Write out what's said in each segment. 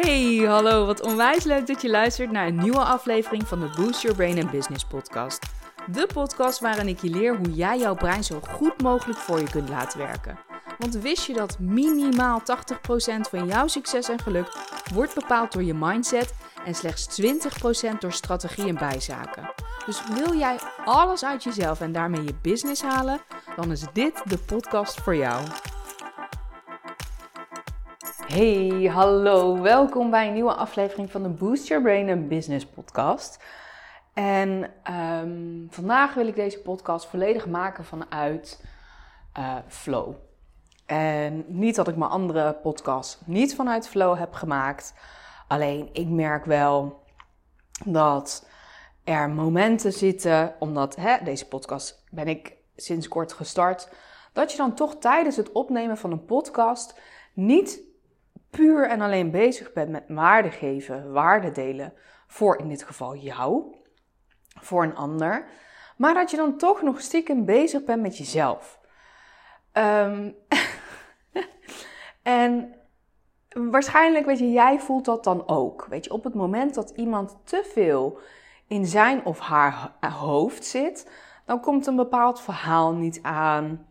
Hey, hallo, wat onwijs leuk dat je luistert naar een nieuwe aflevering van de Boost Your Brain and Business podcast. De podcast waarin ik je leer hoe jij jouw brein zo goed mogelijk voor je kunt laten werken. Want wist je dat minimaal 80% van jouw succes en geluk wordt bepaald door je mindset en slechts 20% door strategie en bijzaken? Dus wil jij alles uit jezelf en daarmee je business halen, dan is dit de podcast voor jou. Hey, hallo, welkom bij een nieuwe aflevering van de Boost Your Brain and Business podcast. En ehm, vandaag wil ik deze podcast volledig maken vanuit uh, flow. En niet dat ik mijn andere podcast niet vanuit flow heb gemaakt. Alleen ik merk wel dat er momenten zitten, omdat hè, deze podcast ben ik sinds kort gestart, dat je dan toch tijdens het opnemen van een podcast niet puur en alleen bezig bent met waarde geven, waarde delen voor in dit geval jou, voor een ander, maar dat je dan toch nog stiekem bezig bent met jezelf. Um, en waarschijnlijk, weet je, jij voelt dat dan ook. Weet je, op het moment dat iemand te veel in zijn of haar hoofd zit, dan komt een bepaald verhaal niet aan.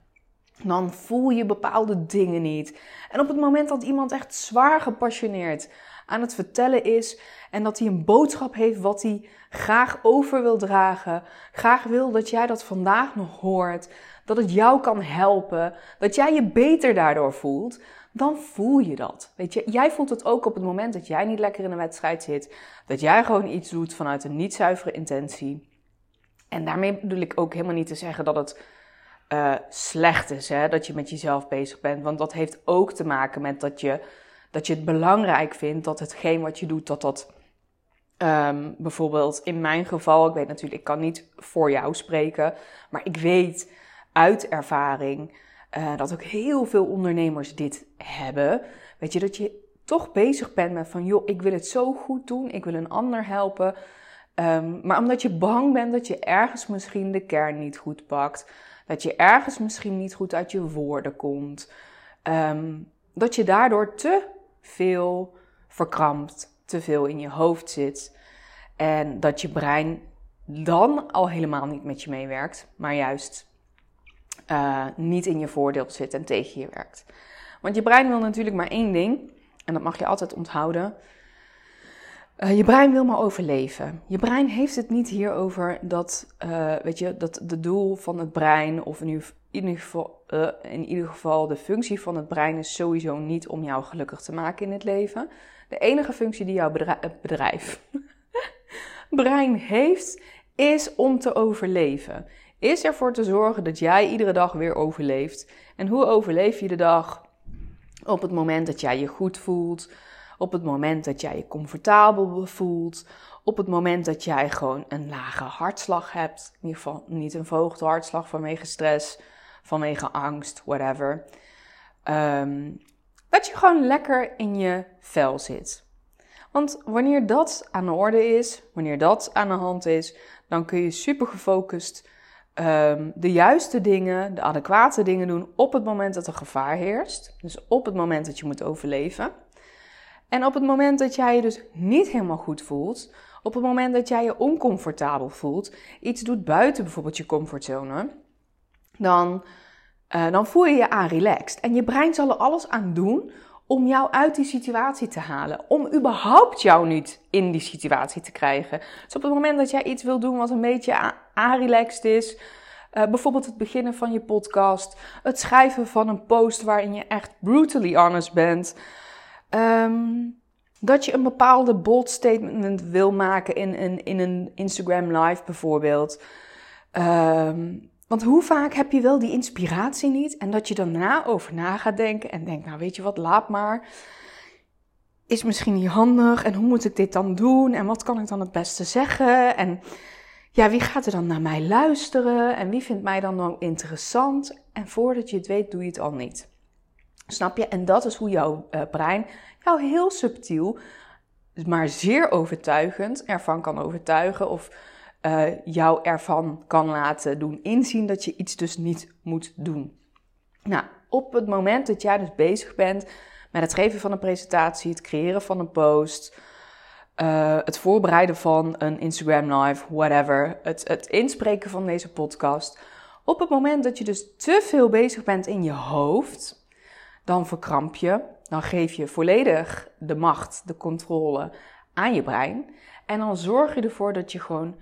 Dan voel je bepaalde dingen niet. En op het moment dat iemand echt zwaar gepassioneerd aan het vertellen is en dat hij een boodschap heeft wat hij graag over wil dragen, graag wil dat jij dat vandaag nog hoort, dat het jou kan helpen, dat jij je beter daardoor voelt, dan voel je dat. Weet je, jij voelt het ook op het moment dat jij niet lekker in een wedstrijd zit, dat jij gewoon iets doet vanuit een niet zuivere intentie. En daarmee bedoel ik ook helemaal niet te zeggen dat het uh, slecht is, hè, dat je met jezelf bezig bent. Want dat heeft ook te maken met dat je, dat je het belangrijk vindt dat hetgeen wat je doet, dat dat um, bijvoorbeeld in mijn geval, ik weet natuurlijk, ik kan niet voor jou spreken, maar ik weet uit ervaring uh, dat ook heel veel ondernemers dit hebben. Weet je, dat je toch bezig bent met van, joh, ik wil het zo goed doen, ik wil een ander helpen. Um, maar omdat je bang bent dat je ergens misschien de kern niet goed pakt, dat je ergens misschien niet goed uit je woorden komt, um, dat je daardoor te veel verkrampt, te veel in je hoofd zit en dat je brein dan al helemaal niet met je meewerkt, maar juist uh, niet in je voordeel zit en tegen je werkt. Want je brein wil natuurlijk maar één ding, en dat mag je altijd onthouden. Uh, je brein wil maar overleven. Je brein heeft het niet hierover dat, uh, weet je, dat de doel van het brein, of in ieder, geval, uh, in ieder geval de functie van het brein, is sowieso niet om jou gelukkig te maken in het leven. De enige functie die jouw bedrijf brein heeft, is om te overleven is ervoor te zorgen dat jij iedere dag weer overleeft. En hoe overleef je de dag? Op het moment dat jij je goed voelt, op het moment dat jij je comfortabel voelt, op het moment dat jij gewoon een lage hartslag hebt, in ieder geval niet een verhoogde hartslag vanwege stress, vanwege angst, whatever. Um, dat je gewoon lekker in je vel zit. Want wanneer dat aan de orde is, wanneer dat aan de hand is, dan kun je super gefocust um, de juiste dingen, de adequate dingen doen op het moment dat er gevaar heerst. Dus op het moment dat je moet overleven. En op het moment dat jij je dus niet helemaal goed voelt, op het moment dat jij je oncomfortabel voelt, iets doet buiten bijvoorbeeld je comfortzone, dan, uh, dan voel je je aan relaxed. En je brein zal er alles aan doen om jou uit die situatie te halen. Om überhaupt jou niet in die situatie te krijgen. Dus op het moment dat jij iets wil doen wat een beetje aanrelaxed is. Uh, bijvoorbeeld het beginnen van je podcast. Het schrijven van een post waarin je echt brutally honest bent. Um, dat je een bepaalde bold statement wil maken in, in, in een Instagram live bijvoorbeeld. Um, want hoe vaak heb je wel die inspiratie niet en dat je daarna over na gaat denken en denkt, nou weet je wat, laat maar. Is misschien niet handig en hoe moet ik dit dan doen en wat kan ik dan het beste zeggen en ja, wie gaat er dan naar mij luisteren en wie vindt mij dan nou interessant en voordat je het weet doe je het al niet. Snap je? En dat is hoe jouw uh, brein jou heel subtiel, maar zeer overtuigend ervan kan overtuigen of uh, jou ervan kan laten doen inzien dat je iets dus niet moet doen. Nou, op het moment dat jij dus bezig bent met het geven van een presentatie, het creëren van een post, uh, het voorbereiden van een Instagram live, whatever, het, het inspreken van deze podcast. Op het moment dat je dus te veel bezig bent in je hoofd, dan verkramp je, dan geef je volledig de macht, de controle aan je brein. En dan zorg je ervoor dat je gewoon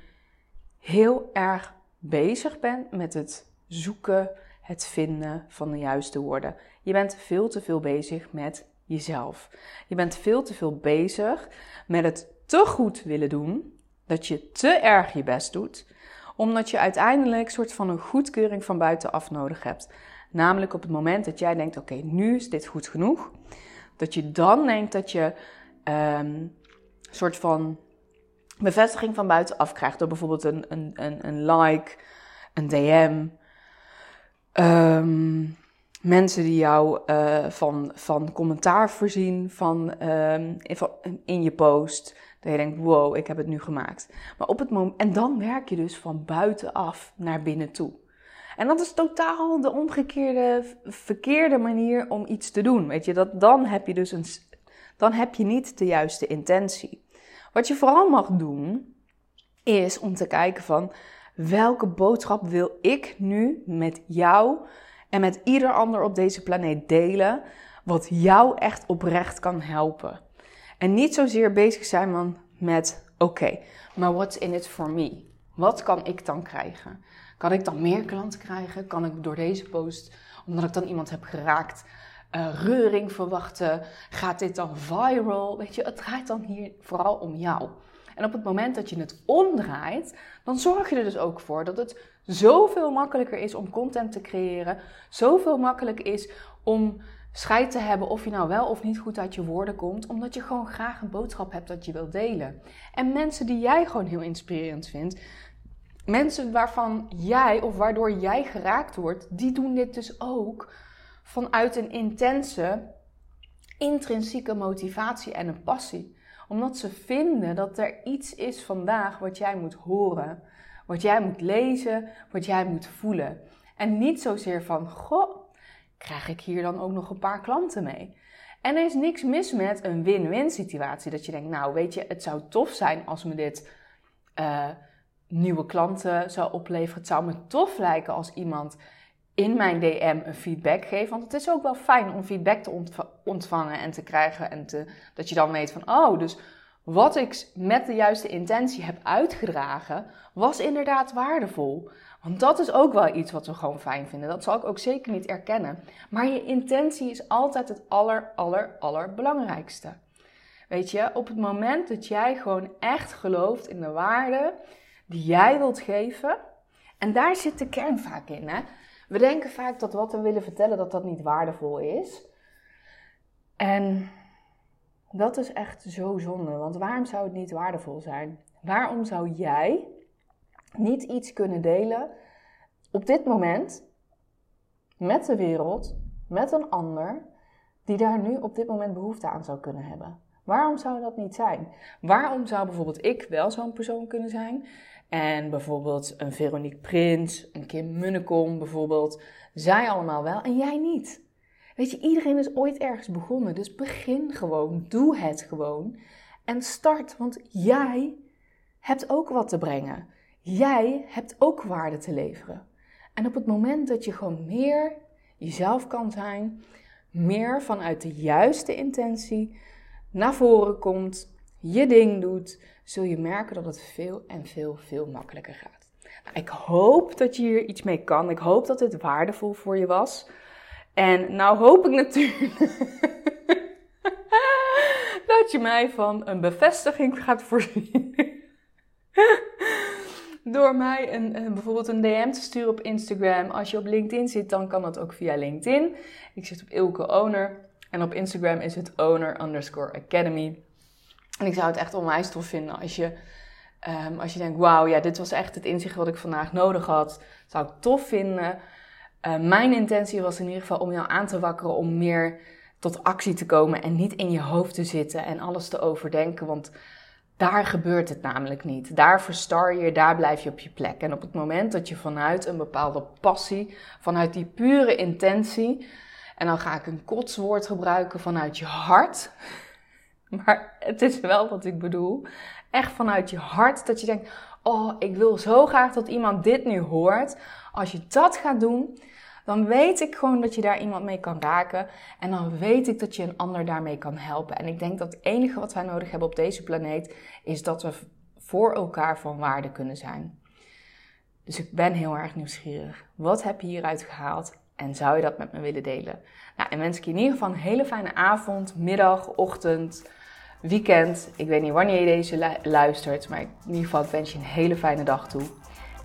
heel erg bezig bent met het zoeken, het vinden van de juiste woorden. Je bent veel te veel bezig met jezelf. Je bent veel te veel bezig met het te goed willen doen, dat je te erg je best doet, omdat je uiteindelijk een soort van een goedkeuring van buitenaf nodig hebt. Namelijk op het moment dat jij denkt: oké, nu is dit goed genoeg. Dat je dan denkt dat je een soort van bevestiging van buitenaf krijgt door bijvoorbeeld een, een, een, een like, een DM. Um, mensen die jou uh, van, van commentaar voorzien van, um, in, in je post. Dat je denkt, wow, ik heb het nu gemaakt. Maar op het moment, en dan werk je dus van buitenaf naar binnen toe. En dat is totaal de omgekeerde, verkeerde manier om iets te doen. Weet je, dat, dan heb je dus een, dan heb je niet de juiste intentie. Wat je vooral mag doen, is om te kijken van welke boodschap wil ik nu met jou en met ieder ander op deze planeet delen, wat jou echt oprecht kan helpen. En niet zozeer bezig zijn man met, oké, maar what's in it for me? Wat kan ik dan krijgen? Kan ik dan meer klanten krijgen? Kan ik door deze post, omdat ik dan iemand heb geraakt, uh, reuring verwachten? Gaat dit dan viral? Weet je, het draait dan hier vooral om jou. En op het moment dat je het omdraait, dan zorg je er dus ook voor dat het zoveel makkelijker is om content te creëren. Zoveel makkelijker is om scheid te hebben of je nou wel of niet goed uit je woorden komt, omdat je gewoon graag een boodschap hebt dat je wilt delen. En mensen die jij gewoon heel inspirerend vindt, mensen waarvan jij of waardoor jij geraakt wordt, die doen dit dus ook vanuit een intense, intrinsieke motivatie en een passie. Omdat ze vinden dat er iets is vandaag wat jij moet horen, wat jij moet lezen, wat jij moet voelen. En niet zozeer van, goh, krijg ik hier dan ook nog een paar klanten mee? En er is niks mis met een win-win situatie. Dat je denkt, nou weet je, het zou tof zijn als me dit uh, nieuwe klanten zou opleveren. Het zou me tof lijken als iemand in mijn DM een feedback geeft. Want het is ook wel fijn om feedback te ontvangen en te krijgen. En te, dat je dan weet van, oh, dus wat ik met de juiste intentie heb uitgedragen, was inderdaad waardevol. Want dat is ook wel iets wat we gewoon fijn vinden. Dat zal ik ook zeker niet erkennen. Maar je intentie is altijd het aller, aller, allerbelangrijkste. Weet je, op het moment dat jij gewoon echt gelooft in de waarde die jij wilt geven. En daar zit de kern vaak in. Hè? We denken vaak dat wat we willen vertellen, dat dat niet waardevol is. En dat is echt zo zonde. Want waarom zou het niet waardevol zijn? Waarom zou jij niet iets kunnen delen op dit moment met de wereld, met een ander, die daar nu op dit moment behoefte aan zou kunnen hebben? Waarom zou dat niet zijn? Waarom zou bijvoorbeeld ik wel zo'n persoon kunnen zijn en bijvoorbeeld een Veronique Prins, een Kim Munnekom bijvoorbeeld, zij allemaal wel en jij niet? Weet je, iedereen is ooit ergens begonnen, dus begin gewoon, doe het gewoon en start, want jij hebt ook wat te brengen. Jij hebt ook waarde te leveren. En op het moment dat je gewoon meer jezelf kan zijn, meer vanuit de juiste intentie naar voren komt, je ding doet, zul je merken dat het veel en veel, veel makkelijker gaat. Nou, ik hoop dat je hier iets mee kan. Ik hoop dat dit waardevol voor je was. En nou hoop ik natuurlijk dat je mij van een bevestiging gaat voorzien. Door mij een, een, bijvoorbeeld een DM te sturen op Instagram. Als je op LinkedIn zit, dan kan dat ook via LinkedIn. Ik zit op Ilke Owner. En op Instagram is het owner underscore academy. En ik zou het echt onwijs tof vinden als je, um, als je denkt, wauw, ja, dit was echt het inzicht wat ik vandaag nodig had. Zou ik tof vinden. Uh, mijn intentie was in ieder geval om jou aan te wakkeren om meer tot actie te komen en niet in je hoofd te zitten en alles te overdenken. Want daar gebeurt het namelijk niet. Daar verstar je, daar blijf je op je plek. En op het moment dat je vanuit een bepaalde passie, vanuit die pure intentie En dan ga ik een kotswoord gebruiken vanuit je hart. Maar het is wel wat ik bedoel. Echt vanuit je hart. Dat je denkt: Oh, ik wil zo graag dat iemand dit nu hoort. Als je dat gaat doen, dan weet ik gewoon dat je daar iemand mee kan raken. En dan weet ik dat je een ander daarmee kan helpen. En ik denk dat het enige wat wij nodig hebben op deze planeet is dat we voor elkaar van waarde kunnen zijn. Dus ik ben heel erg nieuwsgierig. Wat heb je hieruit gehaald? En zou je dat met me willen delen? Nou, en wens ik je in ieder geval een hele fijne avond, middag, ochtend, weekend. Ik weet niet wanneer je deze luistert, maar in ieder geval wens je een hele fijne dag toe.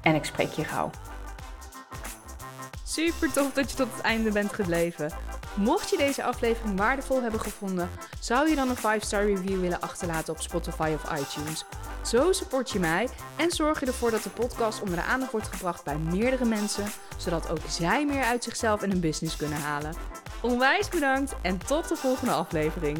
En ik spreek je gauw. Super tof dat je tot het einde bent gebleven. Mocht je deze aflevering waardevol hebben gevonden, zou je dan een 5-star review willen achterlaten op Spotify of iTunes. Zo support je mij en zorg je ervoor dat de podcast onder de aandacht wordt gebracht bij meerdere mensen, zodat ook zij meer uit zichzelf en hun business kunnen halen. Onwijs bedankt en tot de volgende aflevering.